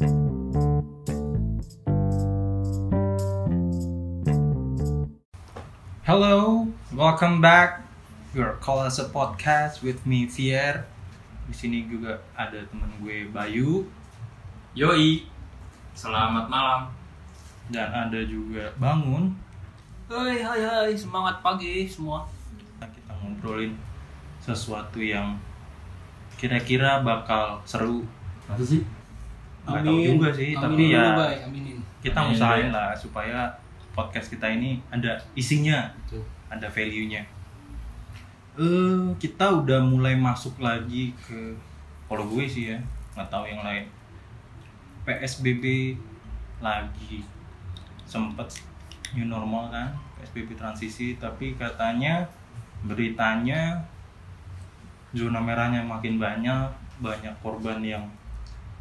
Hello, welcome back. Your call as a podcast with me Fier. Di sini juga ada teman gue Bayu Yoi, selamat malam. dan ada juga Bangun. Hai hai hai, semangat pagi semua. Nah, Kita ngobrolin sesuatu yang kira-kira bakal seru. Masa sih? Nggak tahu juga sih, tapi ya dulu, Bay. aminin kita Amin, usahain lah supaya podcast kita ini ada isinya, Betul. ada value-nya. Eh, kita udah mulai masuk lagi ke kalau gue sih ya, nggak tahu yang lain. PSBB lagi sempet new normal kan, PSBB transisi, tapi katanya beritanya zona merahnya makin banyak, banyak korban yang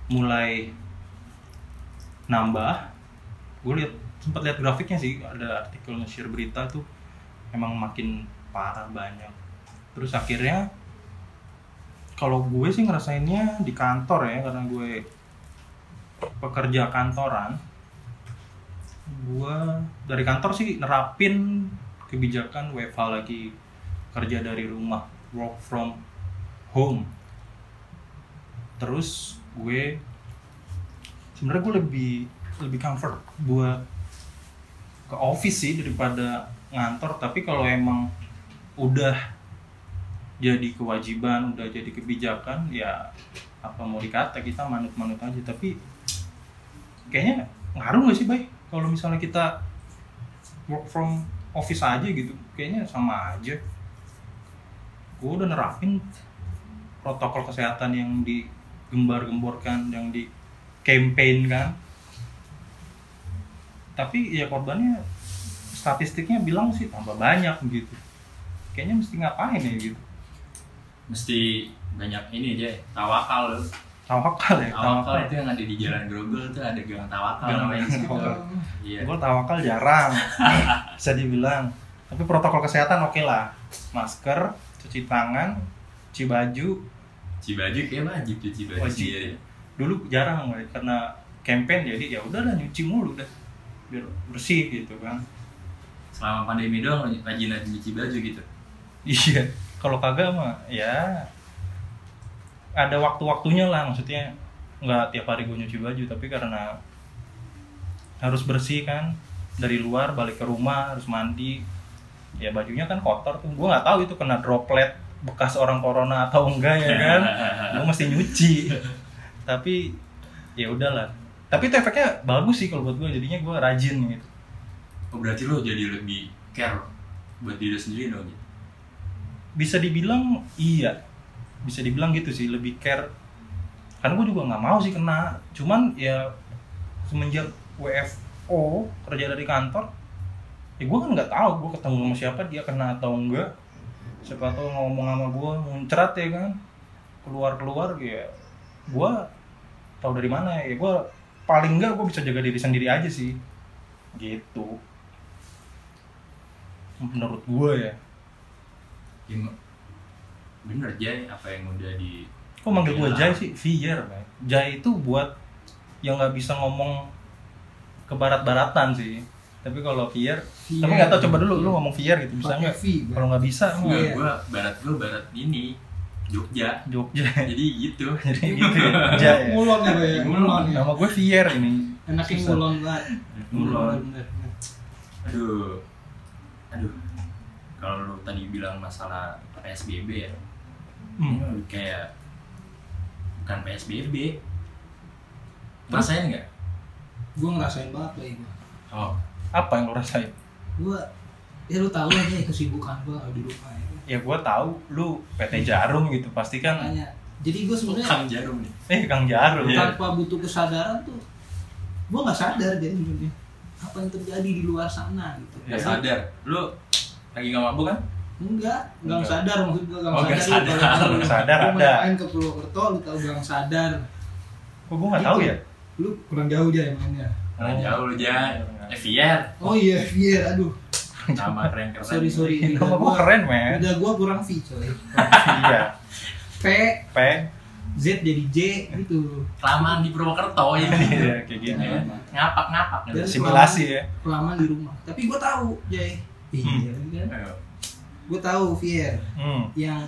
mulai nambah. Gue lihat sempat lihat grafiknya sih, ada artikel nge-share berita tuh emang makin parah banyak. Terus akhirnya kalau gue sih ngerasainnya di kantor ya karena gue pekerja kantoran gue dari kantor sih nerapin kebijakan WFH lagi kerja dari rumah work from home terus gue sebenarnya gue lebih lebih comfort buat ke office sih daripada ngantor. Tapi kalau emang udah jadi kewajiban udah jadi kebijakan ya apa mau dikata kita manut-manut aja. Tapi kayaknya ngaruh gak sih bay? Kalau misalnya kita work from office aja gitu kayaknya sama aja. Gue udah nerapin protokol kesehatan yang digembar-gemborkan yang di campaign kan. Tapi ya korbannya statistiknya bilang sih tambah banyak gitu. Kayaknya mesti ngapain ya gitu. Mesti banyak ini aja, tawakal. Tawakal ya Tawakal itu yang ada di jalan Grogol tuh ada gang tawakal Gang namanya tawakal. Iya. gue tawakal jarang bisa dibilang. Tapi protokol kesehatan oke lah. Masker cuci tangan cuci baju Cibaju kayak wajib cuci baju Wajib. ya. dulu jarang karena campaign jadi ya udahlah nyuci mulu dah. Biar bersih gitu kan. Selama pandemi doang rajin-rajin cuci baju gitu. iya. Kalau kagak mah ya ada waktu-waktunya lah. Maksudnya nggak tiap hari gue nyuci baju tapi karena harus bersih kan. Dari luar balik ke rumah harus mandi. Ya bajunya kan kotor tuh. Gue nggak tahu itu kena droplet bekas orang corona atau enggak ya kan? Gue mesti nyuci. Tapi ya udahlah. Tapi itu efeknya bagus sih kalau buat gue jadinya gue rajin gitu. Oh berarti lu jadi lebih care buat diri sendiri dong gitu. bisa dibilang iya. Bisa dibilang gitu sih lebih care. Karena gue juga nggak mau sih kena. Cuman ya semenjak WFO kerja dari kantor ya gue kan nggak tahu gue ketemu sama siapa dia kena atau enggak siapa tahu ngomong sama gue muncrat ya kan keluar keluar ya gue tahu dari mana ya gue paling enggak gue bisa jaga diri sendiri aja sih gitu menurut gue ya bener Jay apa yang udah di Kok manggil gue. Jai sih? Fier. Jai itu buat yang nggak bisa ngomong ke barat-baratan sih. Tapi kalau Fier, Fier. tapi nggak tahu coba dulu lu ngomong Fier gitu bisa nggak? Kalau nggak bisa, Nggak, Iya. gua barat gua barat ini Jogja. Jogja. Jadi gitu. Jadi gitu ya, Jai. ya. ngulon ya ngulon ya Nama gue Fier ini. enaknya ngulon banget Ngulon. Aduh. Aduh. Kalau lu tadi bilang masalah PSBB ya, Hmm. kayak bukan PSBB. Rasain nggak? gue ngerasain banget Bay gue Oh, Apa yang lo rasain? gue ya lu tahu aja kesibukan gue di rumah ya Ya gue tahu lu PT Jarum gitu pasti kan. makanya jadi gue sebenarnya Kang Jarum nih. Eh Kang Jarum ya. tanpa butuh kesadaran tuh gue nggak sadar jadi sebenarnya apa yang terjadi di luar sana gitu Ya, Gak sadar. Lu lagi nggak mabuk kan? enggak gang Enggak. sadar maksud gue gang Oh, sadar gang sadar. Gang sadar lu ada. main ke Purwokerto lu tahu gang sadar Kok gue nggak tahu Gitu. ya? lu kurang jauh aja mainnya Nah, Oh. jauh lu Jan. Eh, Fier. oh iya iya aduh Nama keren keren. sorry sorry Nama gue keren men. udah gue kurang V coy Iya. P P Z jadi J gitu kelamaan di Purwokerto ya Iya, kayak gini. Ya, ngapak ngapak Dan Simulasi ya. kelamaan di rumah tapi gue tahu Jay iya kan Ayo. gue tahu Fier Hmm. yang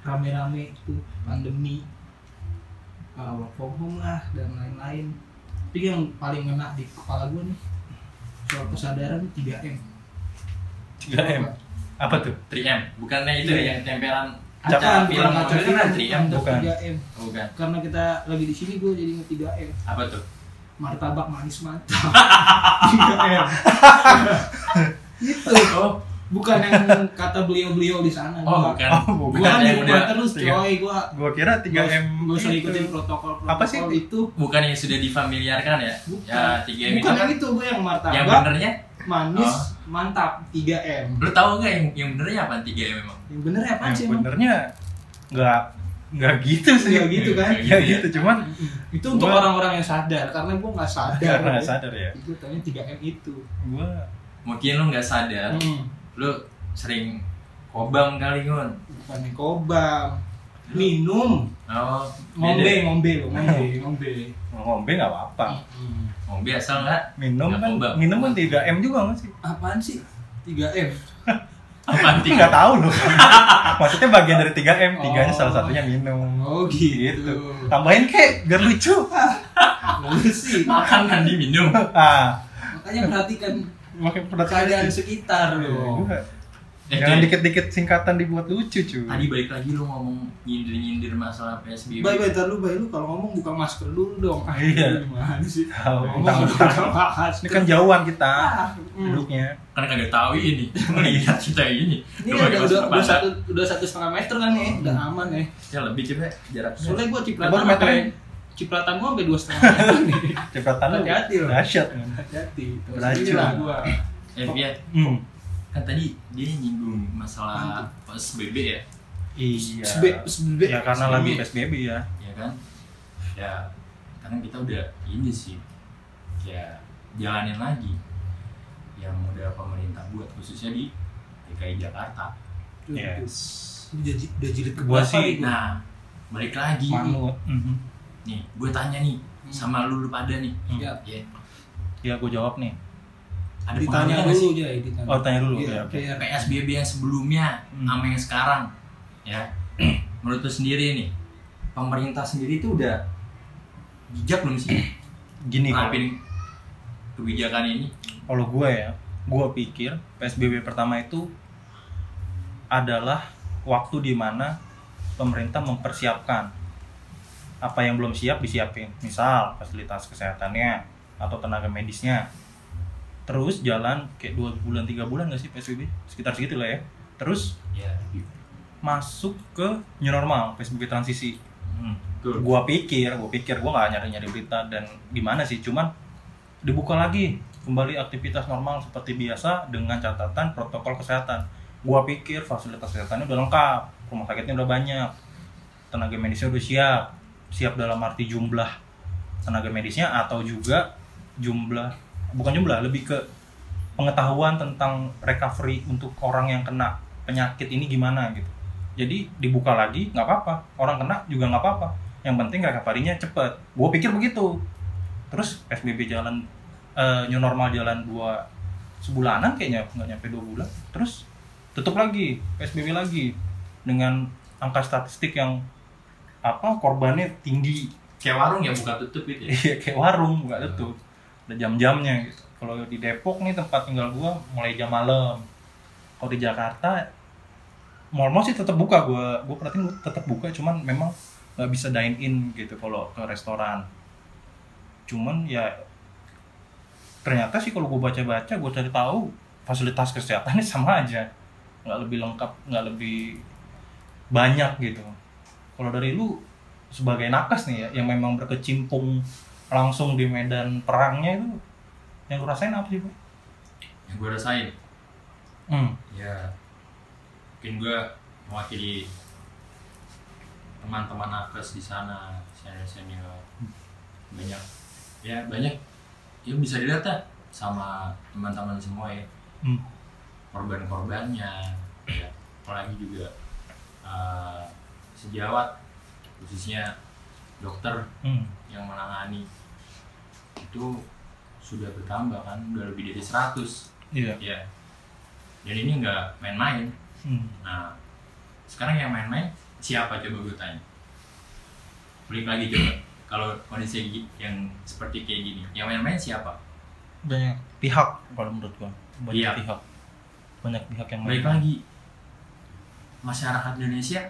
rame-rame itu pandemi uh, work from home lah dan lain-lain tapi yang paling ngena di kepala gue nih soal kesadaran 3M 3M. Apa tuh? 3M bukannya itu Iya. ya yang tempelan kaca film kaca itu kan? film, 3M bukan. Bukan. 3M Oh, bukan. Karena kita lagi di sini gue jadi inget 3M apa tuh? Martabak manis mantap. 3M itu oh bukan yang kata beliau-beliau di sana oh Gua- bukan Oh, gua bukan. kan di yang udah terus Tiga. coy gua Gua kira 3M. Gak usah itu. ikutin protokol protokol Apa sih? itu bukan yang sudah difamiliarkan ya Bukan. ya 3M itu bukan kan yang itu gue yang martabak yang benernya manis Oh. mantap 3M lu tahu nggak yang yang benernya apa 3M memang yang bener ya apaan Yang sih emang benernya nggak nggak gitu sih. Nggak gitu kan? Ya gitu, cuman itu untuk Gua- orang-orang yang sadar karena gue nggak sadar karena nggak ya. sadar ya. itu tanya 3M itu Gua mungkin lu nggak sadar hmm. Lu sering kobam kali ngun bukan kobam minum oh ngombe ngombe lo ngombe ngombe ngombe nggak apa-apa. Hmm. ngombe asal nggak Minum Nggak kan coba. minum kan 3M juga nggak sih? apaan sih 3M apa Tapi nggak tahu loh. Maksudnya bagian dari 3M, tiganya Oh. salah satunya minum. oh gitu, Gitu. Tambahin kek biar lucu. Bagus sih makanan diminum Ah, makanya perhatikan makin perhatian keadaan sekitar lo Gua- Eh, Jangan dikit-dikit singkatan dibuat lucu cuy. tadi balik lagi lu ngomong nyindir-nyindir masalah PSBB Baik, baik, ntar lu, baik lu kalau ngomong buka masker dulu dong. Ah, Iya. Gimana sih? Tahu, Ngomong. Ini kan jauhan kita Ah, hmm. duduknya. kan kagak tahu ini melihat kita ini Ini udah, satu udah satu setengah meter kan ya, udah aman ya. ya lebih coba jaraknya Soalnya gua cipratan sampai cipratan gua sampai dua setengah meter nih. Lu. Hati-hati loh. Dahsyat. man. Hati-hati. Beracun. Gua. eh Hmm. kan tadi dia nyinggung masalah PSBB ya Iya. Sebe- Ya karena SBB. lagi PSBB ya. ya kan ya karena kita udah ini sih ya jalanin lagi yang udah pemerintah buat khususnya di DKI Jakarta Yes. Udah, ji- udah jilid ke Gua berapa sih- nih gua? nah balik lagi. Mhm. Nih gue tanya nih sama lu, lu pada nih Hmm. Ya, ya Ya gue jawab nih. ada ditanya dulu sih aja, ditanya. Oh tanya dulu. Ya, oke. biar- PSBB yang sebelumnya Hmm. sama yang sekarang ya menurut lu sendiri nih pemerintah sendiri itu udah bijak belum sih Gini kalau ngadepin kebijakan ini kalau gue ya, gue pikir PSBB pertama itu adalah waktu di mana pemerintah mempersiapkan apa yang belum siap disiapin. Misal fasilitas kesehatannya atau tenaga medisnya. Terus jalan kayak dua bulan tiga bulan nggak sih PSBB sekitar segitu lah ya. Terus ya masuk ke new normal PSBB transisi. hmm, betul. gua pikir gua pikir gua nggak nyari nyari berita dan gimana sih cuman dibuka lagi kembali aktivitas normal seperti biasa dengan catatan protokol kesehatan gua pikir fasilitas kesehatannya udah lengkap rumah sakitnya udah banyak tenaga medisnya udah siap siap dalam arti jumlah tenaga medisnya atau juga jumlah bukan jumlah lebih ke pengetahuan tentang recovery untuk orang yang kena penyakit ini gimana gitu. Jadi dibuka lagi nggak apa-apa. Orang kena juga nggak apa-apa. Yang penting recovery-nya cepet. Gue pikir begitu. Terus PSBB jalan eh, new normal jalan dua sebulanan kayaknya nggak nyampe dua bulan. Terus tutup lagi PSBB lagi dengan angka statistik yang apa korbannya tinggi. Kayak warung ya buka tutup gitu ya? Iya kayak warung nggak tutup. Ada jam-jamnya gitu. Kalau di Depok nih tempat tinggal gua mulai jam malam. Kalau di Jakarta mall-mall sih tetap buka. Gua gua perhatiin tetap buka cuman memang nggak bisa dine in gitu kalau ke restoran. Cuman ya ternyata sih kalau gua baca-baca gua cari tahu fasilitas kesehatannya sama aja. Nggak lebih lengkap nggak lebih banyak gitu kalau dari lu sebagai nakes nih ya yang memang berkecimpung langsung di medan perangnya itu yang lu rasain apa sih bu? yang gue rasain Hmm. ya mungkin gue mewakili teman-teman nakes di sana senior senior banyak ya banyak ya bisa dilihat lah sama teman-teman semua ya Hmm. korban-korbannya ya apalagi juga eh, sejawat khususnya dokter Hmm. yang menangani itu sudah bertambah kan udah lebih dari 100 Iya. ya dan ini nggak main-main Hmm. nah sekarang yang main-main siapa coba gue tanya balik lagi coba kalau kondisi yang seperti kayak gini yang main-main siapa Banyak pihak kalau menurut gua. Banyak Iya. pihak. Banyak pihak yang balik main. lagi masyarakat Indonesia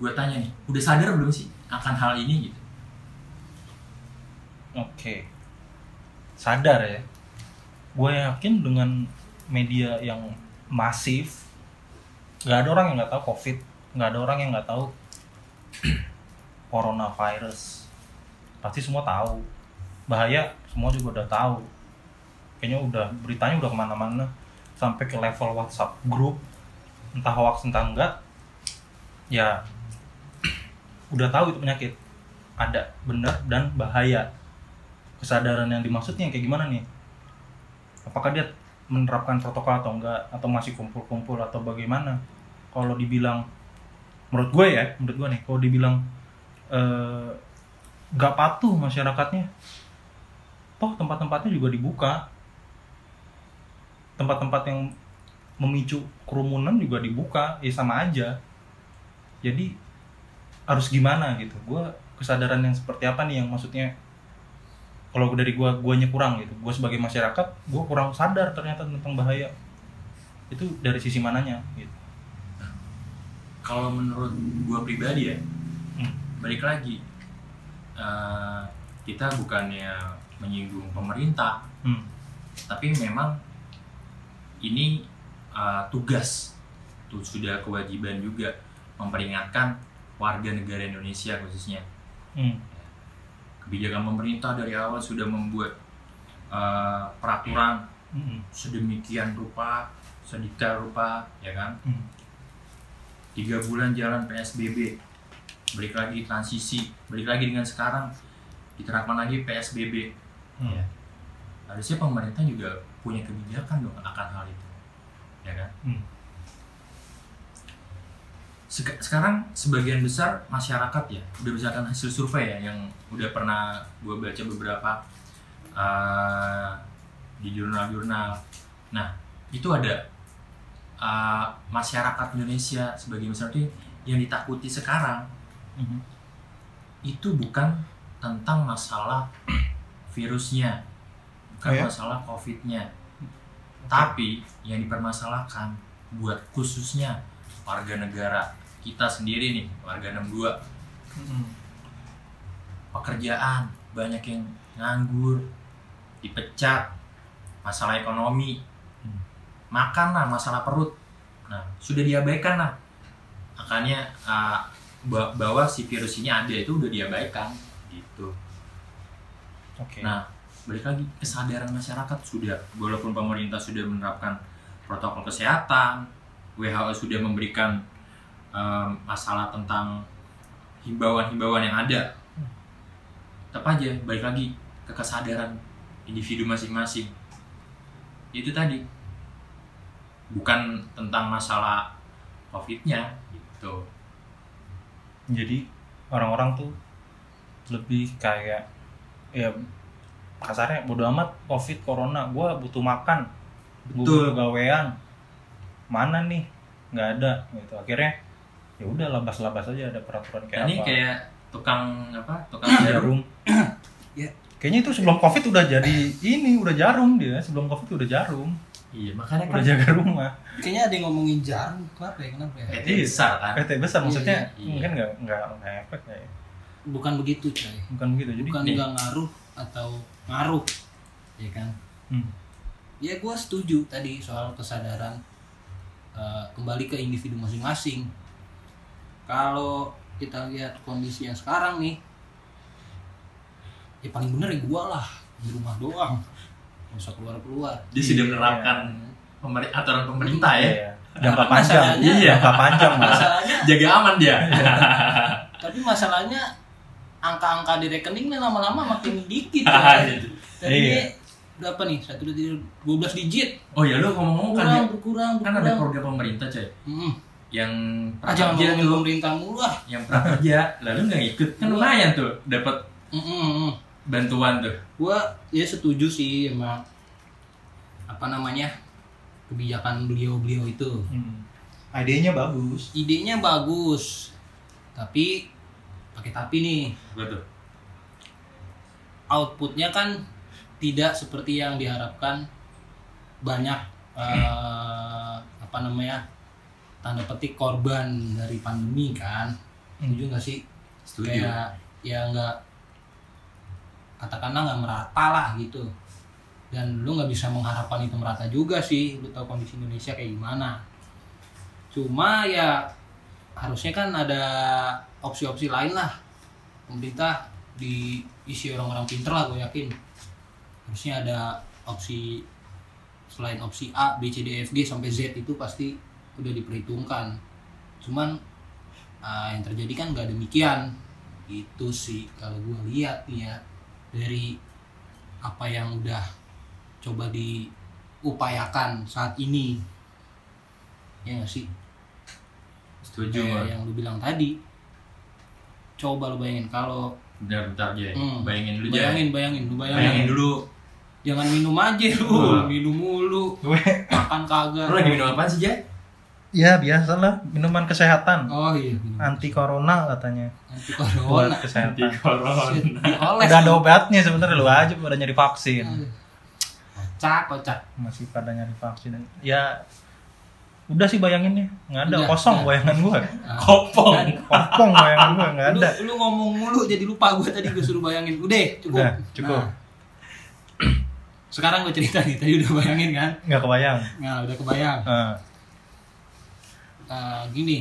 gue tanya nih udah sadar belum sih akan hal ini gitu Oke. Sadar ya. Gue yakin dengan media yang masif, nggak ada orang yang nggak tahu COVID, nggak ada orang yang nggak tahu coronavirus. Pasti semua tahu. Bahaya, semua juga udah tahu. Kayaknya udah beritanya udah ke mana-mana sampai ke level WhatsApp grup, entah hoax entah enggak. Ya, udah tahu itu penyakit. Ada benar dan bahaya. Kesadaran yang dimaksudnya kayak gimana nih? Apakah dia menerapkan protokol atau enggak? Atau masih kumpul-kumpul atau bagaimana? Kalau dibilang menurut gue ya menurut gue nih kalau dibilang eh, nggak patuh masyarakatnya toh tempat-tempatnya juga dibuka. Tempat-tempat yang memicu kerumunan juga dibuka. Ya sama aja. Jadi harus gimana gitu. Gue kesadaran yang seperti apa nih yang maksudnya kalau dari gue guanya kurang gitu. Gue sebagai masyarakat gue kurang sadar ternyata tentang bahaya. Itu dari sisi mananya gitu. Kalau menurut gue pribadi ya Hmm. balik lagi eh, kita bukannya menyinggung pemerintah hmm. tapi memang ini eh, tugas. Tuh sudah kewajiban juga memperingatkan warga negara Indonesia khususnya Hmm. kebijakan pemerintah dari awal sudah membuat eh, peraturan Hmm. sedemikian rupa sedetail rupa ya kan Hmm. tiga bulan jalan PSBB balik lagi transisi balik lagi dengan sekarang diterapkan lagi PSBB Hmm. ya harusnya pemerintah juga punya kebijakan dong akan hal itu ya kan Hmm. Sek- sekarang sebagian besar masyarakat ya udah berdasarkan hasil survei ya yang udah pernah gue baca beberapa uh, di jurnal-jurnal nah itu ada uh, masyarakat Indonesia sebagian besar itu yang ditakuti sekarang Hmm. itu bukan tentang masalah virusnya bukan Oh ya? masalah covidnya tapi yang dipermasalahkan buat khususnya warga negara kita sendiri nih warga 62 Hmm. pekerjaan banyak yang nganggur dipecat masalah ekonomi Hmm. makan lah masalah perut nah sudah diabaikan lah makanya uh, ba- bahwa si virus ini ada itu udah diabaikan gitu Oke. Nah, balik lagi kesadaran masyarakat sudah, walaupun pemerintah sudah menerapkan protokol kesehatan, WHO sudah memberikan em, masalah tentang himbauan-himbauan yang ada, tetap aja balik lagi ke kesadaran individu masing-masing. Itu tadi. Bukan tentang masalah COVID-nya gitu. jadi orang-orang tuh lebih kayak ya kasarnya bodo amat covid corona gue butuh makan. Gue butuh gawean. Mana nih? Nggak ada gitu. Akhirnya ya udah labas-labas aja ada peraturan kayak ini apa kayak tukang apa? Tukang jarum. jarum Ya. kayaknya itu sebelum covid udah jadi ini udah jarum dia sebelum covid udah jarum Iya, makanya udah kan jaga rumah Kayaknya ada yang ngomongin jarum, kenapa ya? Kenapa ya? PT besar kan. PT besar maksudnya Iya, iya. mungkin nggak nggak nggak efek ya Bukan begitu, coy. bukan begitu jadi Bukan nggak ngaruh atau ngaruh, ya kan? hmm. Ya gue setuju tadi soal kesadaran eh, kembali ke individu masing-masing. Kalau kita lihat kondisi yang sekarang nih, ya paling bener ya gue lah di rumah doang, nggak usah keluar keluar. Dia sudah Iya. menerapkan pemeri- aturan pemerintah ya. Iya. jangka Tapi panjang Iya. jangka panjang mas Masalahnya, Jaga aman dia. tapi masalahnya angka-angka di rekening nih lama-lama makin dikit. Ah, coy. gitu. Tadi Iya. berapa nih? Satu dua tiga dua belas digit. oh ya lu ngomong-ngomong kan, Kurang, ya, berkurang, kan ada berkurang. program pemerintah coy. Hmm. Yang ah jangan ngomongin tuh, pemerintah mulu ah yang prakerja lalu nggak ikut? Kan lumayan tuh dapat Mm-mm. bantuan tuh. Gua ya setuju sih emang apa namanya kebijakan beliau-beliau itu. Hmm. Idenya bagus. idenya bagus. Tapi pakai tapi nih. Betul outputnya kan tidak seperti yang diharapkan. Banyak eh, apa namanya tanda petik korban dari pandemi kan. Setuju nggak sih? Setuju. Kayak ya nggak katakanlah nggak merata lah gitu. Dan lu nggak bisa mengharapkan itu merata juga sih. Lu tahu kondisi Indonesia kayak gimana. Cuma ya harusnya kan ada opsi-opsi lain lah. Pemerintah diisi orang-orang pinter lah gue yakin. Harusnya ada opsi selain opsi A, B, C, D, E, F, G sampai Z itu pasti udah diperhitungkan. Cuman ah, yang terjadi kan nggak demikian. Itu sih kalau gue lihat nih ya dari apa yang udah coba diupayakan saat ini. Ya nggak sih? Setuju Kayak yang lu bilang tadi. Coba lu bayangin kalau bentar bentar aja Hmm. bayangin dulu aja bayangin bayangin lu bayangin, bayangin dulu. Jangan minum aja lu. Minum mulu. Makan kagak. Lu lagi minum apa sih Jay? Ya biasalah minuman kesehatan. oh iya minum Anti corona katanya. anti Buat corona kesehatan. corona Shit, dioles Udah ada obatnya sebenarnya lu aja pada nyari vaksin. kocak kocak Masih pada nyari vaksin. Ya udah sih bayanginnya nggak ada Udah, kosong udah. bayangan gua Ah. kopong kopong bayangan gua nggak lu, ada lu ngomong mulu jadi lupa gue tadi gue suruh bayangin udah cukup Udah, cukup. Nah. sekarang gue cerita nih tadi udah bayangin kan nggak kebayang nah udah kebayang Ah, Eh, gini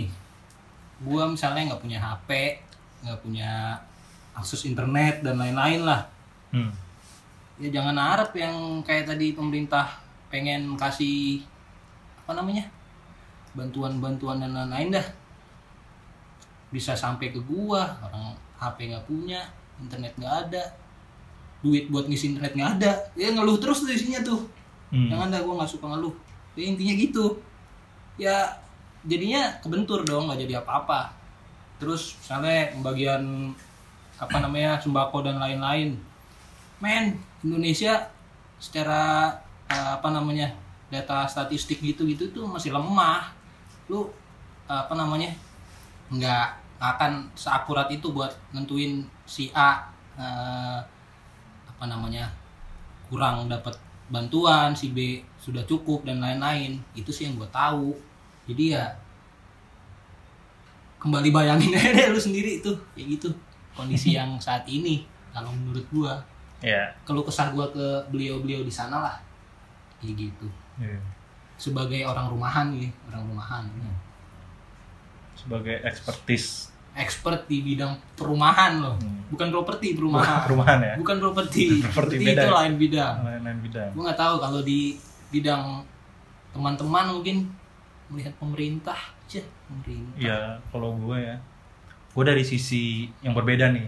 gua misalnya nggak punya HP nggak punya akses internet dan lain-lain lah. Hmm. ya jangan harap yang kayak tadi pemerintah pengen kasih apa namanya bantuan-bantuan dan lain-lain dah. Bisa sampai ke gua orang HP nggak punya internet nggak ada duit buat ngisi internet nggak ada. Ya ngeluh terus tuh isinya tuh. Hmm. jangan dah gue nggak suka ngeluh. Ya, intinya gitu. Ya jadinya kebentur dong nggak jadi apa-apa. Terus misalnya pembagian apa namanya sembako dan lain-lain. Men Indonesia secara eh, apa namanya data statistik gitu gitu tuh masih lemah. Lu apa namanya nggak akan seakurat itu buat nentuin si A eh, apa namanya kurang dapat bantuan si B sudah cukup dan lain-lain. Itu sih yang gue tahu jadi ya kembali bayangin aja deh lu sendiri tuh kayak gitu. Kondisi yang saat ini kalau menurut gua ya kalau kesah gua ke beliau-beliau di sana lah. Kayak gitu. Iya. sebagai orang rumahan nih orang rumahan. Sebagai ekspertis. Expert di bidang perumahan loh. Hmm. bukan properti perumahan. Perumahan ya? Bukan properti. Properti itu ya? lain bidang. Lain-lain bidang. Gue nggak tahu kalau di bidang teman-teman mungkin melihat pemerintah aja pemerintah. Ya kalau gue ya. Gue dari sisi yang berbeda nih.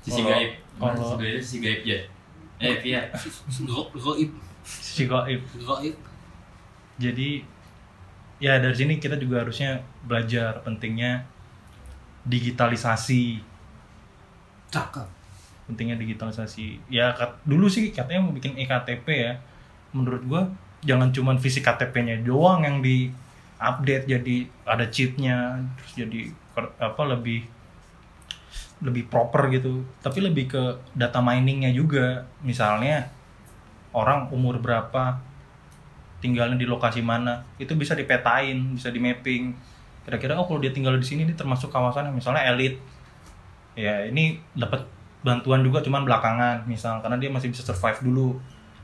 Sisi Kalau- gaib. kalau- sisi gaib sisi gaib ya. Eh Go- goib sisi gaib. Goib jadi ya dari sini kita juga harusnya belajar pentingnya digitalisasi. Cakep. Pentingnya digitalisasi. Ya kat- dulu sih katanya mau bikin ektp ya. Menurut gua jangan cuman fisik KTP-nya doang yang di update jadi ada chipnya terus jadi apa lebih lebih proper gitu. Tapi lebih ke data miningnya juga. Misalnya orang umur berapa tinggalnya di lokasi mana itu bisa dipetain bisa di mapping kira-kira oh kalau dia tinggal di sini ini termasuk kawasan yang misalnya elit. Ya ini dapat bantuan juga cuman belakangan. Misal karena dia masih bisa survive dulu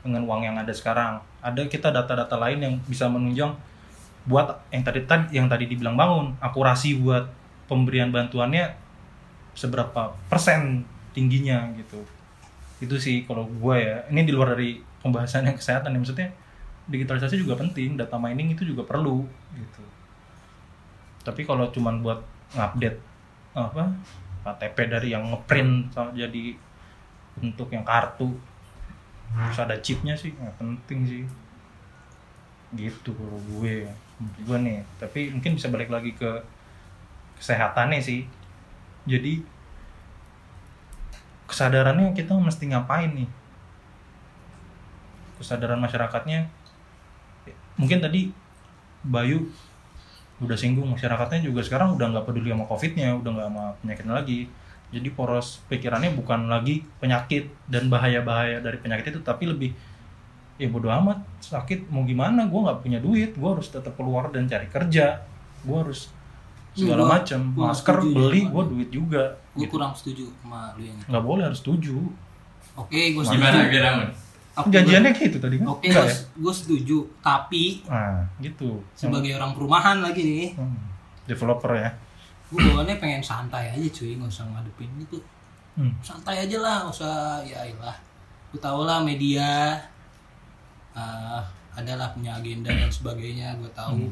dengan uang yang ada sekarang. Ada kita data-data lain yang bisa menunjang buat yang tadi yang tadi dibilang bangun akurasi buat pemberian bantuannya seberapa persen tingginya gitu. Itu sih kalau gue ya. Ini di luar dari pembahasan yang kesehatan ya maksudnya digitalisasi juga penting data mining itu juga perlu gitu. Tapi kalau cuman buat ngupdate apa KTP dari yang ngeprint jadi bentuk yang kartu terus ada chipnya sih nggak penting sih. Gitu kalau gue gue nih. Tapi mungkin bisa balik lagi ke kesehatannya sih. Jadi kesadarannya kita mesti ngapain nih? Kesadaran masyarakatnya mungkin tadi Bayu udah singgung masyarakatnya juga sekarang udah nggak peduli sama covidnya udah nggak sama penyakitnya lagi. Jadi poros pikirannya bukan lagi penyakit dan bahaya-bahaya dari penyakit itu tapi lebih ya bodo amat. Sakit mau gimana? Gue nggak punya duit. Gue harus tetap keluar dan cari kerja. Gue harus segala macam masker setuju beli gue duit juga. Gue gitu. kurang setuju sama lu yang itu. Nggak boleh harus setuju. Oke gue setuju Gimana gimana? Mun? Aku- janjiannya gitu tadi kan? Oke Enggak gue ya? gue setuju. Tapi nah gitu. sebagai orang perumahan lagi nih. Hmm, developer ya. Gue bawaannya pengen santai aja cuy. Nggak usah ngadepin itu. Hmm. santai aja lah nggak usah ya ilah. Gue tau lah media eh, adalah punya agenda dan sebagainya gue tahu.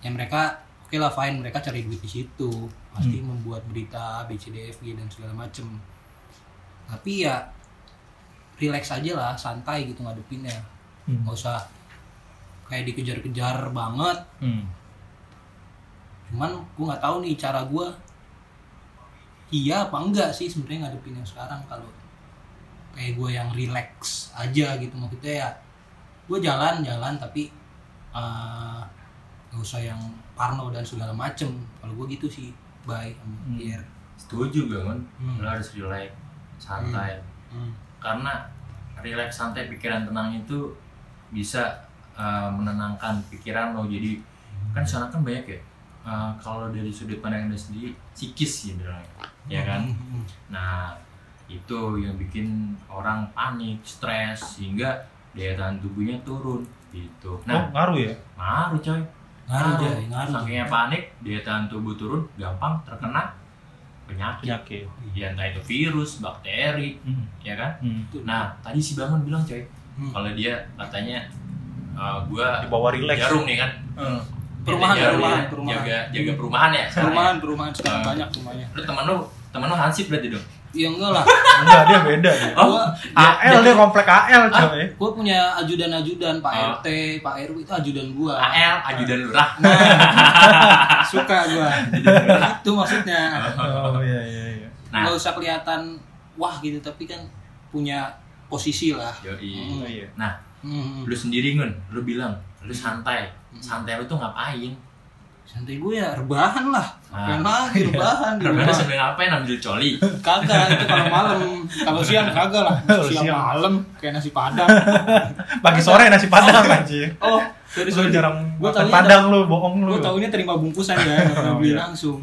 Ya mereka oke lah fine. Mereka cari duit di situ. Pasti membuat berita BCDFG dan segala macem. Tapi ya relax aja lah santai gitu ngadepinnya. Hmm. nggak usah kayak dikejar-kejar banget. Hmm. cuman gue nggak tahu nih cara gue iya apa enggak sih sebenarnya ngadepin yang sekarang kalau kayak gue yang relax aja gitu. Maksudnya ya gue jalan jalan tapi eh, nggak usah yang parno dan segala macem kalau gue gitu sih bye sama Hmm. Pierre Setuju gue Mun. Hmm. Lo harus relax, santai. Hmm. Karena relax santai pikiran tenang itu bisa uh, menenangkan pikiran lo. Jadi kan sekarang kan banyak ya. uh, kalau dari sudut pandang anda sendiri psikis sih bilangnya, ya kan? Hmm. Nah itu yang bikin orang panik, stres sehingga daya tahan tubuhnya turun gitu. oh Nah, ngaruh ya ngaruh coy. ngaruh aja ngaruh Sakingnya panik, daya tahan tubuh turun, gampang terkena penyakit. penyakit Ya entah itu virus, bakteri, Hmm. ya kan? Hmm. Nah, tadi si Bangun bilang coy, Hmm. kalau dia katanya uh, gua di bawah relax jarum nih kan. Hmm. Perumahan, jarum perumahan, ya, perumahan. Jaga jaga perumahan ya. perumahan ya? perumahan sekarang Ah. banyak rumahnya Lu temen lu, temen lu hansip berarti dong. Iya enggak lah enggak dia beda dia Oh, Gua- AL dia komplek AL coy gue punya ajudan-ajudan Pak Oh. RT Pak RW itu ajudan gua AL, ajudan lurah. Nah, suka gua. itu maksudnya. oh iya iya iya Nah. Nggak usah kelihatan wah gitu tapi kan punya posisi lah. Oh iya Nah, Hmm. lu sendiri Ngun, lu bilang lu santai. Santai lu tuh ngapain? Santai gue ya rebahan lah. Ah. Pengen lagi rebahan di Karena rumah. sambil ngapain ambil coli? Kagak itu kalau malam. Kalau siang kagak lah. Kalau Siang siang. malam kayak nasi padang. pagi sore nasi padang anjir Oh, sorry lu sorry. jarang Gua makan padang lu bohong lu Gue taunya terima bungkusan ya, nggak pernah Oh, beli iya. langsung.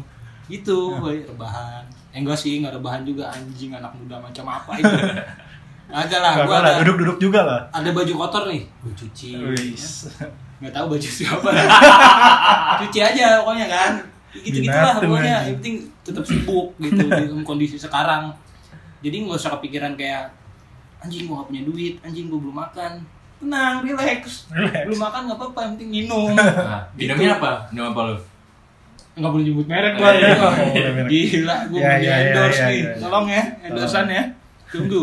Gitu, gue rebahan. Eh, enggak sih, enggak rebahan juga anjing anak muda macam apa itu. Agak lah, gua ada, duduk-duduk juga lah ada baju kotor nih, gue cuci. Wis. Nggak tahu baju siapa cuci aja pokoknya kan gitu gitulah pokoknya yang penting tetap sibuk gitu di dalam kondisi sekarang jadi nggak usah kepikiran kayak anjing gua gak punya duit anjing gua belum makan tenang relax Relax. belum makan nggak apa-apa yang penting minum Nah, Gitu. minumnya apa? Minum apa lu? nggak boleh nyebut merek gua Oh, iya. ya. Oh, boleh merek. gila gua Ya, ya, ya, endorse ya, nih ya, ya. tolong ya endorsean ya tunggu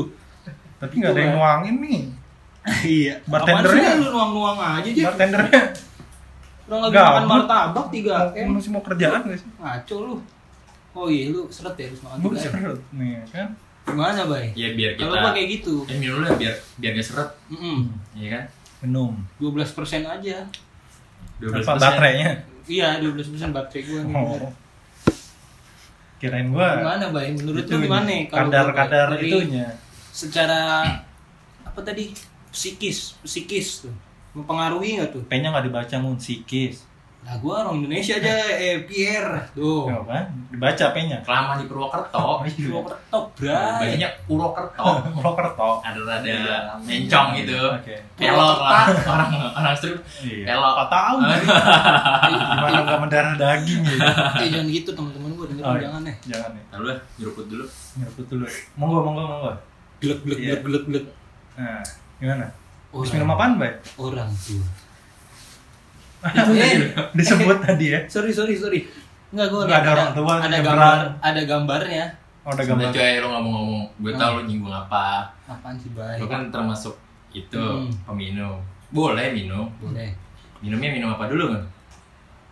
tapi nggak ada yang nuangin nih iya Bartendernya- sih, lu nuang-nuang aja aja bartendernya. Orang lagi Gabut. makan martabak tiga mau, masih mau kerjaan gak sih? Ngaco lu. Oh iya lu seret ya harus makan gue seret nih kan? Gimana bay? Ya biar kita kalau kayak gitu. Eh, minum dulu ya, biar biar gak seret, Mm-mm. iya kan? minum. 12% aja. 12%. apa baterainya? Iya 12% baterai gua nih. Bener. oh. kirain gua gimana bay? Menurut lu gimana kalau kadar gua, Bay? kadar Dari itunya? secara apa tadi psikis psikis tuh. Mempengaruhi nggak tuh? P nya nggak dibaca mun. Psikis nah gua orang Indonesia aja eh Pierre. Tuh. Ya kan? Dibaca P nya Kelamaan di Purwokerto, Purwokerto bray. banyaknya Purwokerto. Purwokerto. Ada rada mencong gitu. oke. Pelok lah. Orang orang strip. iya. Pelok. apa tahu gimana nggak mendarah daging ya? Eh jangan gitu teman-teman gua dengerin Oh, iya. jangan deh. Jangan ya. Lalu nyeruput dulu. nyeruput dulu. Monggo monggo monggo. Glek glek Iya. glek glek glek. Nah gimana orang minum apaan bay orang tua Eh, disebut tadi ya sorry sorry sorry Enggak, gue Nggak ada orang tua, ada gambar, ada gambarnya. oh Sebentar gambar coy, lo ngomong-ngomong. Gue tau lo nyinggung apa. Apaan sih, Bay? Lo kan termasuk itu Hmm. peminum. Boleh minum. Boleh. Minumnya minum apa dulu kan?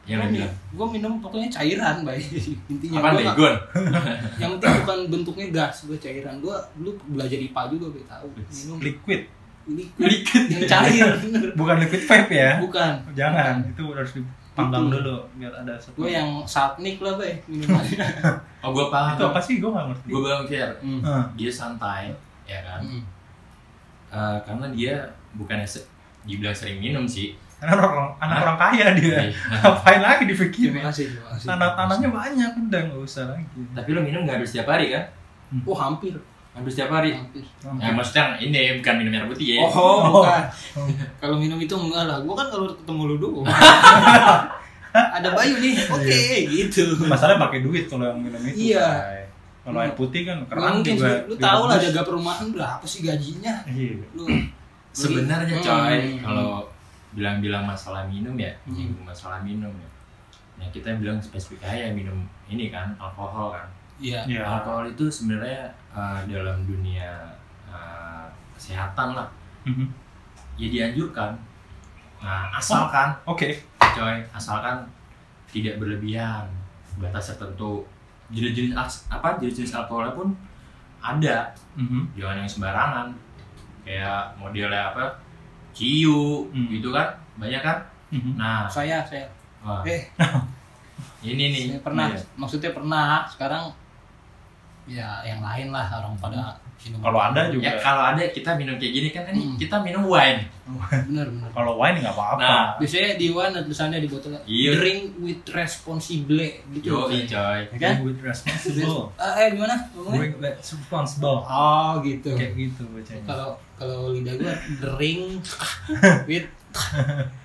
yang lo bilang gue minum pokoknya cairan bay intinya apa Gua nggak- Baygon yang penting bukan bentuknya gas gue cairan gue dulu belajar IPA juga gue tahu minum liquid ini Liquid. yang cair. Bener bukan liquid vape ya? Bukan. Jangan. Itu harus dipanggang Itu. dulu biar ada satu gue yang satnik lah bay minumannya oh gue paham. Itu apa sih? Gue nggak ngerti. Gue bilang Hmm. Hah. dia santai ya kan? Hmm. Eh, karena dia bukannya se- dibilang sering minum sih. Karena orang anak orang kaya dia. Iya. ngapain lagi dipikirin? Terima kasih terima kasih. Tanah tanahnya banyak udah nggak usah lagi. Tapi lo minum nggak harus setiap hari kan? Oh hampir hampir setiap hari hampir ya maksudnya ini bukan minum air putih ya Oh, bukan. Kalau minum itu enggak lah. Gua kan kalau ketemu lu doang. Ada Bayu nih. Oke, gitu. masalahnya pakai duit kalau yang minum itu Iya. Kalau air putih kan keran mungkin juga. Lu tahu lah jaga perumahan berapa sih gajinya? iya Lu sebenarnya Hmm. coy kalau bilang-bilang masalah minum ya Hmm. masalah minum ya ya kita bilang spesifik aja minum ini kan alkohol kan Iya. Iya. alkohol itu sebenarnya uh, dalam dunia uh, kesehatan lah Mhm. ya dianjurkan nah asalkan oke coy asalkan tidak berlebihan batas tertentu jenis-jenis apa jenis-jenis alkoholnya pun ada Mhm. jangan yang sembarangan kayak modelnya apa ciu Hmm. gitu kan banyak kan Mhm. nah Saya, saya. wah, Eh, ini nih saya pernah. Iya. Maksudnya pernah. Sekarang ya yang lain lah orang pada minum. Kalau ada juga. ya kalau ada kita minum kayak gini kan ini Hmm. kita minum wine Bener, bener. kalau wine nggak apa-apa Nah. Biasanya di wine tulisannya di botolnya Iya. drink with responsible gitu. yo coy Ya kan? with responsible Ah, eh gimana? Drink with responsible Oh, gitu. kayak gitu bacanya kalau kalau lidah gua drink with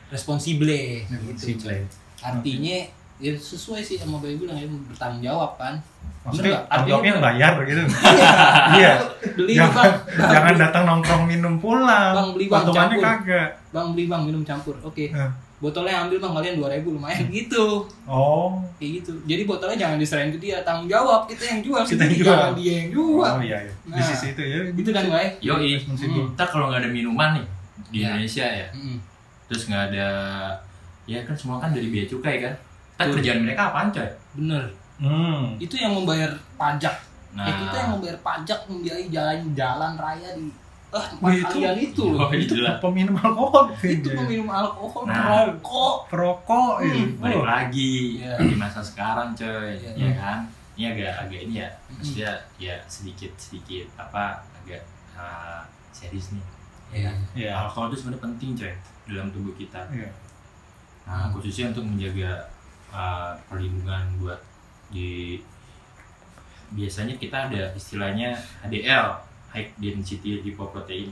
responsible gitu Responsible. artinya ya sesuai sih sama bayi bilang ya bertanggung jawab kan. Maksudnya tanggung jawabnya Artinya bayar gitu Iya. iya. Beli jangan, bang. bang, jangan datang nongkrong minum pulang. Bang, beli bang, campur. kagak. Bang beli bang minum campur. Oke. Eh. botolnya ambil bang kalian 2000 lumayan gitu. Oh. Kayak gitu. Jadi botolnya jangan diserahin ke dia tanggung jawab. Kita yang jual Kita yang jual. jangan dia yang jual. Oh iya, iya. Nah. di sisi itu ya. gitu kan baik yo responsible Hmm. ntar kalau nggak ada minuman nih di Ya. Indonesia ya. Mm. terus nggak ada ya kan semua kan dari biaya cukai kan kan kerjaan mereka apaan coy bener hmm. itu yang membayar pajak nah Eh, kita yang membayar pajak membiayai jalan-jalan raya di eh tempat itu- kalian itu Oh, loh. itu Gila. peminum alkohol itu Iya. peminum alkohol, Nah. perokok Hmm, iya. balik Oh. lagi Iya. di masa sekarang coy Iya. ya kan ini agak agak ini ya Hmm. maksudnya ya sedikit sedikit apa agak uh, serius nih Iya. Iya. alkohol itu sebenarnya penting coy dalam tubuh kita Iya. nah khususnya untuk menjaga uh, perlindungan buat di biasanya kita ada istilahnya HDL high density lipoprotein.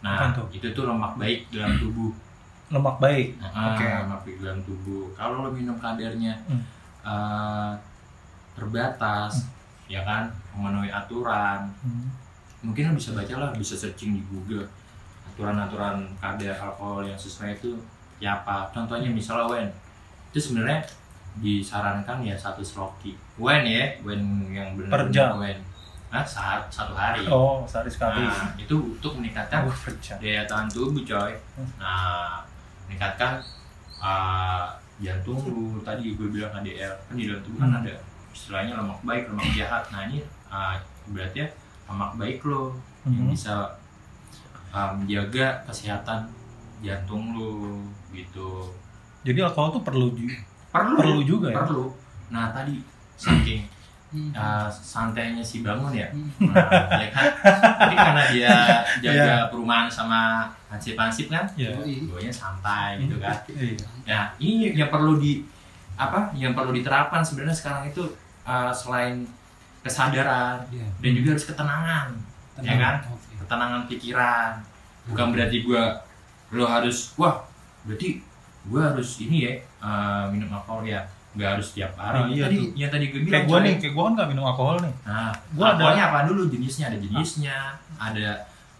Nah Apaan tuh? itu tuh lemak baik dalam tubuh. Lemak baik? Nah, Oke. lemak baik dalam tubuh. Kalau lo minum kadarnya Hmm. uh, terbatas ya kan? Memenuhi aturan. Hmm. mungkin lo bisa baca lah bisa searching di Google aturan-aturan kadar alkohol yang sesuai itu ya apa. Contohnya misalnya wen itu sebenarnya disarankan ya satu sloki wen ya wen yang benar Per jam? wen nah saat satu hari. Oh sehari sekali. Nah itu untuk meningkatkan oh daya tahan tubuh coy. Hmm. nah meningkatkan uh, jantung lu tadi gue bilang HDL kan di dalam tubuh kan Hmm. ada istilahnya lemak baik lemak jahat. Nah ini uh, berarti ya lemak baik lo yang Mhm. bisa uh, menjaga kesehatan jantung lu gitu jadi alkohol tuh perlu perlu perlu juga ya perlu nah tadi saking Hmm. uh, santainya si bangun ya Hmm. nah, ya kan mungkin karena dia jaga Iya. perumahan sama hansip-hansip kan Iya. Yoi. Guanya santai gitu kan. Iya. Nah, ini yang perlu di apa? Yang perlu diterapkan sebenarnya sekarang itu uh, selain kesadaran Iya. dan juga harus ketenangan, ya kan? Oke. Ketenangan pikiran. Bukan berarti gua lo harus wah, berarti gua harus ini ya uh, minum alkohol ya. Nggak harus tiap hari. Ah, Yang iya tadi tuh. yang tadi gue bilang kayak gue nih kayak gue kan gak minum alkohol nih Nah, ada- alkoholnya apa dulu jenisnya? Ada jenisnya, ada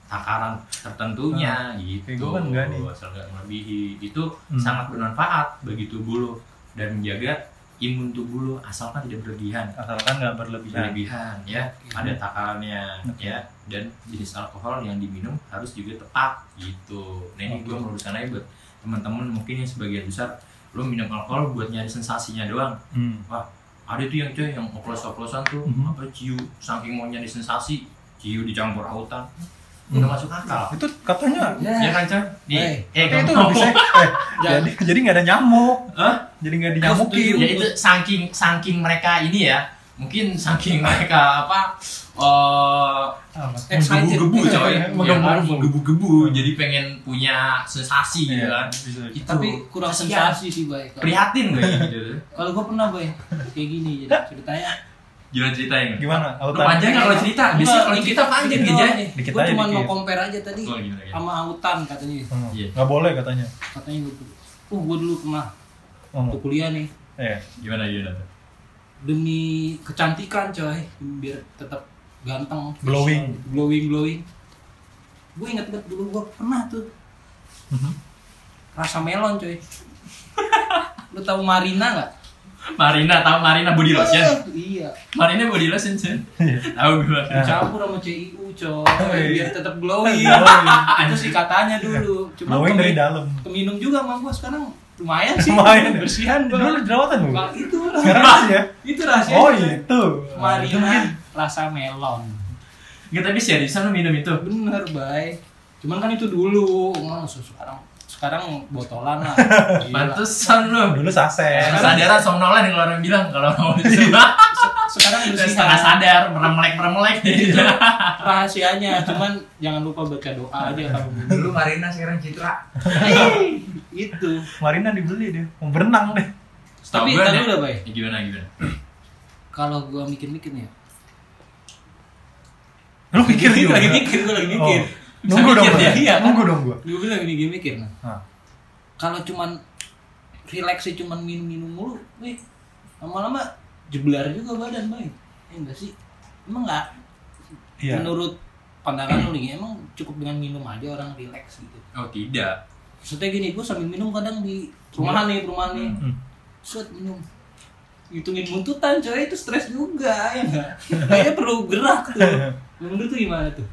takaran tertentunya gitu. kayak gua kan enggak nih. Asal nggak melebihi. Itu Hmm. sangat bermanfaat bagi tubuh lo dan menjaga imun tubuh lo asalkan tidak berlebihan. asalkan nggak berlebihan Berlebihan ya, ada takarannya Oke. ya dan jenis alkohol yang diminum harus juga tepat gitu. Nah ini gue Oke. meluruskan aja buat teman-teman mungkin yang sebagian besar lu minum alkohol buat nyari sensasinya doang Hmm. ada tuh yang coy yang oplos-oplosan tuh Mhm. apa ciu saking mau nyari sensasi ciu dicampur autan Hmm. udah masuk akal Itu katanya ya kan coy Nih, Hey. eh Tapi itu lebih sek eh, jadi jadi nggak ada nyamuk. Hah? Jadi nggak Gua dinyamukin. ya itu saking saking mereka ini ya mungkin saking mereka apa eh Excited. gebu-gebu coy Iya, ya kan gebu-gebu jadi pengen punya sensasi gitu Iya, kan bisa. itu tapi kurang sensasi sih baik prihatin gue gitu kalau gue pernah boy kayak gini jadi ceritanya gimana ceritanya Gimana? lu Autan? panjang nggak kalau cerita biasanya kalau cerita panjang gitu ya Dikit gue cuma mau compare aja tadi Oh, gimana, gimana? sama autan katanya Hmm. Iya. Nggak boleh katanya. katanya gue uh gue dulu pernah Oh. waktu kuliah nih Eh. gimana gimana tuh demi kecantikan coy biar tetap ganteng Glowing. glowing glowing gue inget banget dulu gue pernah tuh Mhm. rasa melon coy lu tahu Marina nggak Marina tahu Marina body lotion Eh, iya Marina body lotion Cen. tahu gue Nah. campur sama CIU coy Hey. biar tetap glowing itu sih katanya dulu cuma Glowing dari dalam. keminum juga sama gue sekarang lumayan sih Lumayan. bersihan gue Dulu jerawatan bu. Kalau itu Sekarang masih ya. itu rahasia Oh itu. Marina rasa melon. Nggak tapi seriusan lu minum itu. Bener bay. Cuman kan itu dulu. Mana sekarang sekarang botolan lah. Pantesan lu. Dulu saset. kesadaran somnolen kalau orang bilang kalau itu. Se- sekarang setengah bersihan sadar meremelek meremelek gitu rahasianya cuman jangan lupa baca doa aja kalau Dulu Marina sekarang Citra. Itu. Marina dibeli dia. Mau berenang deh. Setahu tapi tadi udah bay? Ya, gimana gimana? Kalau gua mikir-mikir nih ya Lu mikir juga. lagi mikir gua lagi mikir Oh. Nunggu Bisa dong mikir gua. dia, iya kan? Nunggu dong gua. gue bilang ini gini mikir nah Ah. kalau cuman relax sih cuman minum-minum mulu wih lama-lama jeblar juga badan bay ya enggak sih emang enggak Iya. menurut pandangan lu nih emang cukup dengan minum aja orang relax gitu oh tidak maksudnya gini gue sambil minum kadang di perumahan nih perumahan nih Hmm. set minum hitungin buntutan coy itu stres juga ya enggak kayaknya perlu gerak tuh. Menurut tuh gimana tuh?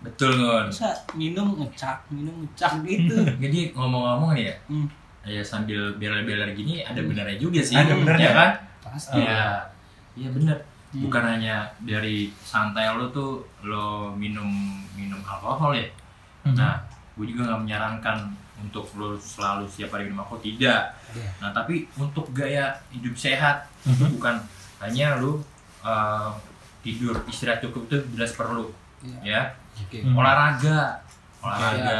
Betul ngon. Bisa minum ngecak minum ngecak gitu. Jadi ngomong-ngomong nih ya hmm, ya sambil beler-beler gini ada benernya juga sih. Ada benernya. ya kan? Pasti. Ya iya bener. Hmm. bukan hanya dari santai lo tuh lo minum minum alkohol ya. Mhm. nah gue juga nggak menyarankan untuk lo selalu setiap hari minum alkohol? Tidak. Iya. nah tapi untuk gaya hidup sehat itu Mhm. bukan. Hanya lo uh, tidur istirahat cukup itu jelas perlu Iya. ya. Oke. Hmm. olahraga. Olahraga.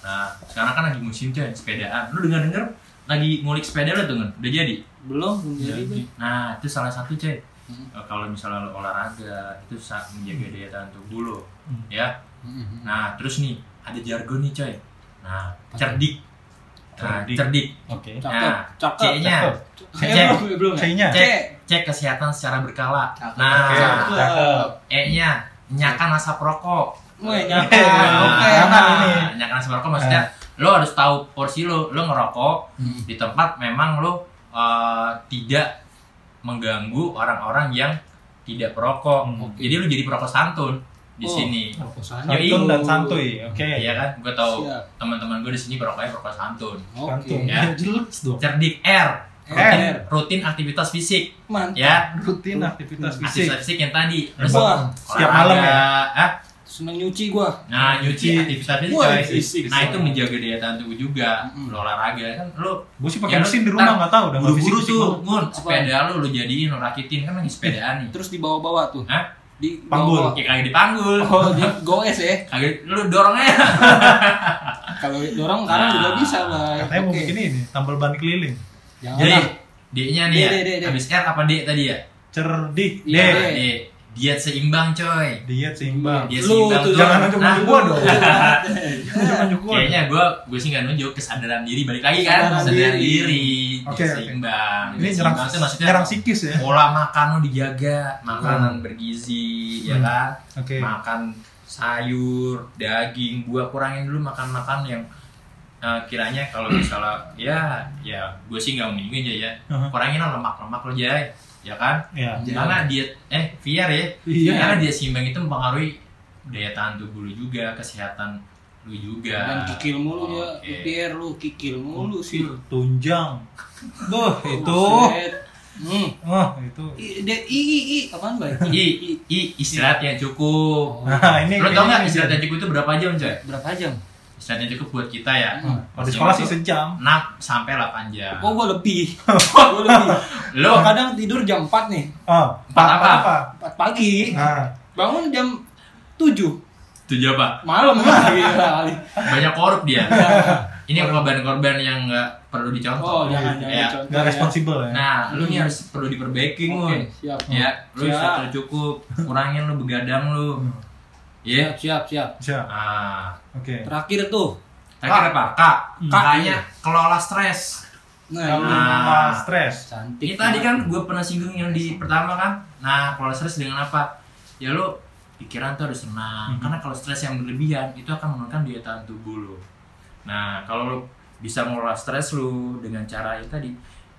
Nah sekarang kan lagi musim coy sepedaan. Lu dengar dengar lagi ngulik sepeda lo tuh udah jadi? Belum belum jadi. nah itu salah satu coy Hmm. Eh, kalau misalnya lo olahraga itu saat menjaga daya tahan tubuh lo Hmm. ya. Hmm. nah terus nih ada jargon nih coy nah cerdik nah Cerdik. Oke. cakep nah cakep C-nya Eh, Cek. belum belum ya? C-nya. cek cek kesehatan secara berkala Cakep. nah Oke. E-nya nyakan asap rokok nyakep. Nah, Oke. Jangan ini. nyakan asap rokok maksudnya lo harus tahu porsi lo lo ngerokok Hmm. di tempat memang lo uh, tidak mengganggu orang-orang yang tidak perokok. Hmm. Oke. Jadi lo jadi perokok santun di Oh, sini. Yoi. Santun dan santuy. Oke. Iya kan? Gue tau teman-teman gue di sini perokoknya perokok santun. Oke. Santun. Ya. Jelas dong. Cerdik R. R. Rutin, rutin aktivitas fisik. Mantap. Ya, Rutin aktivitas fisik. aktivitas fisik yang tadi. Terus setiap malam ya? Ah, Seneng nyuci gua. Nah, nyuci aktivitas fisik. Wah, coy. fisik. Nah, itu menjaga daya tahan tubuh juga. Lo olahraga kan lo Gue sih pakai Ya, mesin di rumah nggak tahu udah buru-buru tuh, Apa? sepeda lu lu jadiin lu rakitin kan lagi sepedaan nih. Terus dibawa-bawa tuh. Hah? Di Panggul. Ya kagak dipanggul. Oh, di goes ya. Kagak lu dorong aja. Kalau dorong sekarang Nah. juga bisa, Bay. Katanya mau Oke. bikin ini tambal ban keliling. Jangan Jadi lah. D-nya nih D, ya. D, D, D. Habis R apa D tadi ya? Cerdik. Iya, deh. D. D. Diet seimbang, coy. Diet seimbang. Diet Lu seimbang tuh jangan nunjuk-nunjuk Nah, gua dong. Jangan. Nunjuk gua. Kayaknya gua gua sih nggak nunjuk kesadaran diri balik lagi kan Kesadaran kesadaran diri. diri, Oke, oke. seimbang. Ini nyerang seimbang maksudnya nyerang psikis ya. pola makan lu dijaga, makanan Hmm. bergizi, ya Hmm. kan? Oke. makan sayur, daging, buah kurangin dulu makan-makan yang eh, kiranya kalau misalnya ya ya gue sih nggak ngomongin aja ya Aha. kurangin lah lemak-lemak lo jay ya kan Iya. Iya. karena diet eh VR ya Iya. karena diet seimbang itu mempengaruhi daya tahan tubuh lu juga kesehatan lu juga Dan kikil mulu ya, Oke. lu lu kikil mulu sih. tunjang tuh itu. Hmm. oh itu I, de, i, i, i, apaan baik? i, i istirahat yang cukup nah ini lo tau nggak istirahat yang cukup itu berapa jam coy Berapa jam? Yang cukup buat kita ya Hmm. kalau di sekolah sih sejam 6 sampai 8 jam Oh, gua lebih. gua lebih. lo kadang tidur jam 4 nih. oh Empat apa? 4 pagi. nah Bangun jam 7 tujuh apa malam kali. banyak korup dia ini korban-korban yang nggak perlu Oh, dicontoh jangan Ya. jangan contoh. nggak ya. responsibel ya nah lu nih harus perlu diperbaiki Oke, Mun. siap. ya lu Siap. cukup kurangin lu begadang lu Hmm. ya Siap, siap, siap. siap. Ah. Oke. Terakhir tuh. terakhir apa? Kak Hmm. kelola stres. Nah, ini nggak stres. Cantik. ini tadi kan gue pernah singgung yang di pertama kan? Nah kalau stres dengan apa? Ya lu pikiran tuh harus tenang. Mhm. karena kalau stres yang berlebihan itu akan menurunkan daya tahan tubuh lu. Nah kalau lu bisa mengelola stres lu dengan cara itu tadi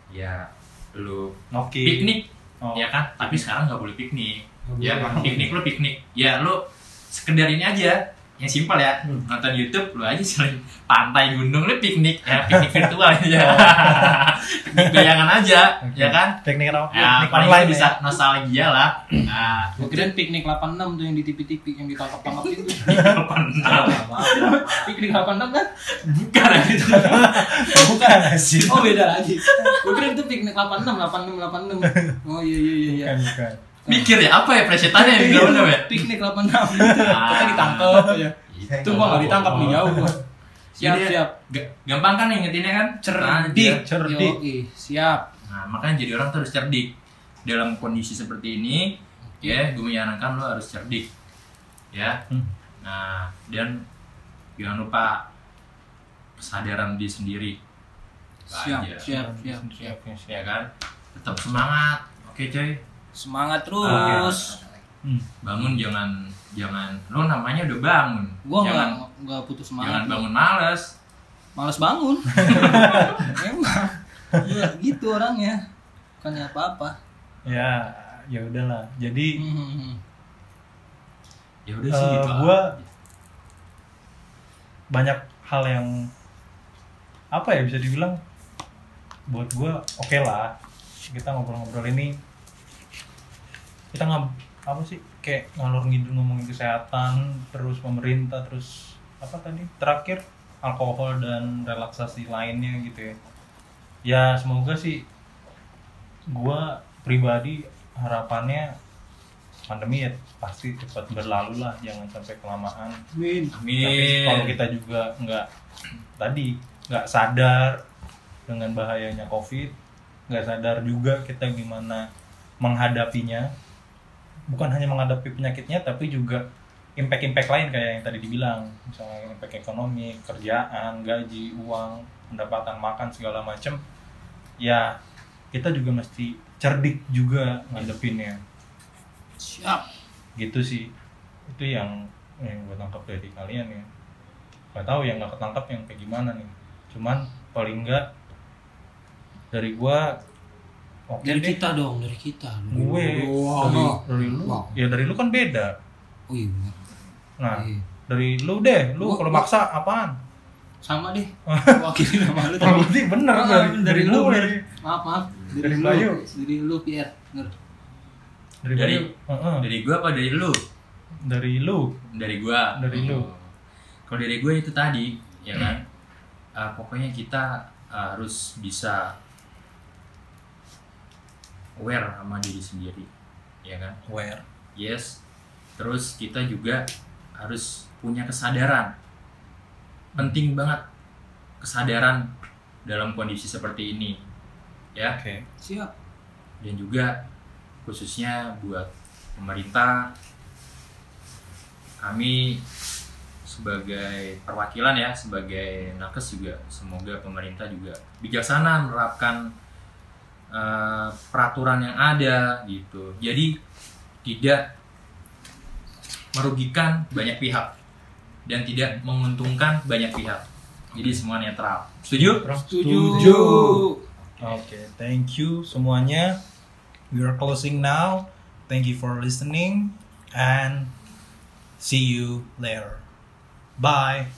ya lu oke piknik. Oh. ya kan? Tapi sekarang nggak boleh piknik. Ya piknik lu piknik. Ya lu sekedar ini aja yang simpel ya Hmm. nonton YouTube lu aja selain pantai gunung lu piknik ya piknik virtual aja piknik bayangan aja Oke. ya kan teknik apa ya paling online bisa ya nostalgia lah nah Gua kirain piknik 86 tuh yang di TV-TV yang ditangkap-tangkapin tuh. piknik 86 kan? bukan gitu bukan sih Oh beda lagi. Gua kira itu piknik 86, 86, 86. Oh iya iya iya. iya. bukan bukan mikir ya apa ya presetannya yang Iya, gimana ya Piknik 86 gitu. Kita ditangkap ya. Itu gua enggak ditangkap nih jauh gua. Siap Jadi, siap. ga- gampang kan ngingetinnya kan Cerdik. Nah, cerdik. Yoi, siap. Nah, makanya jadi orang tuh harus cerdik. Dalam kondisi seperti ini, ya, gue menyarankan lo harus cerdik. Ya. Hmm. Nah, dan jangan lupa kesadaran diri sendiri. Siap, Aja. siap, siap, siap. Ya kan? Tetap semangat. Oke, coy. Semangat terus. Hmm. Bangun jangan jangan lo namanya udah bangun. Gua jangan enggak enggak putus jangan semangat. bangun males. Males bangun. Emang. Gua gitu orangnya. Bukannya apa-apa. ya ya udahlah jadi Hmm. Ya udah sih Eh, gitu. gua- banyak hal yang apa ya bisa dibilang buat gua oke lah kita ngobrol-ngobrol ini kita nggak apa sih kayak ngalur ngidul ngomongin kesehatan terus pemerintah terus apa tadi terakhir alkohol dan relaksasi lainnya gitu ya ya semoga sih gua pribadi harapannya pandemi ya pasti cepat berlalu lah jangan sampai kelamaan Amin. tapi Amin. kalau kita juga nggak tadi nggak sadar dengan bahayanya covid nggak sadar juga kita gimana menghadapinya bukan hanya menghadapi penyakitnya tapi juga impact-impact lain kayak yang tadi dibilang. Misalnya impact ekonomi kerjaan gaji uang pendapatan makan segala macam ya kita juga mesti cerdik juga ngadepinnya. Siap. gitu sih. Itu yang yang gue tangkap dari kalian ya. Nggak tahu yang nggak ketangkap yang kayak gimana nih. Cuman paling enggak dari gua oke Dari deh. kita dong, dari kita. gue Wow. dari, dari lu Wow. ya dari lu kan beda Oh iya benar. nah Iya. dari lu deh lu kalau maksa apaan Sama deh. Wakilin sama lu tadi. berarti bener Ah, dari, dari dari lu, lu dari, Maaf, maaf. Dari lu. Bayu. Dari lu Pierre. Bener. dari, Dari- Bayu. Heeh. Dari gua apa dari lu? dari lu Dari gua. Dari lu. Oh. Kalau dari gua itu tadi, ya kan. Uh, pokoknya kita uh, harus bisa aware sama diri sendiri, ya kan. where Yes. Terus kita juga harus punya kesadaran. Penting banget kesadaran dalam kondisi seperti ini. Ya, oke Siap. dan juga khususnya buat pemerintah kami sebagai perwakilan ya sebagai nakes juga semoga pemerintah juga bijaksana menerapkan eh, peraturan yang ada gitu jadi tidak merugikan banyak pihak dan tidak menguntungkan banyak pihak jadi semua netral setuju Setuju. Oke, thank you semuanya. We are closing now. Thank you for listening and see you later. Bye.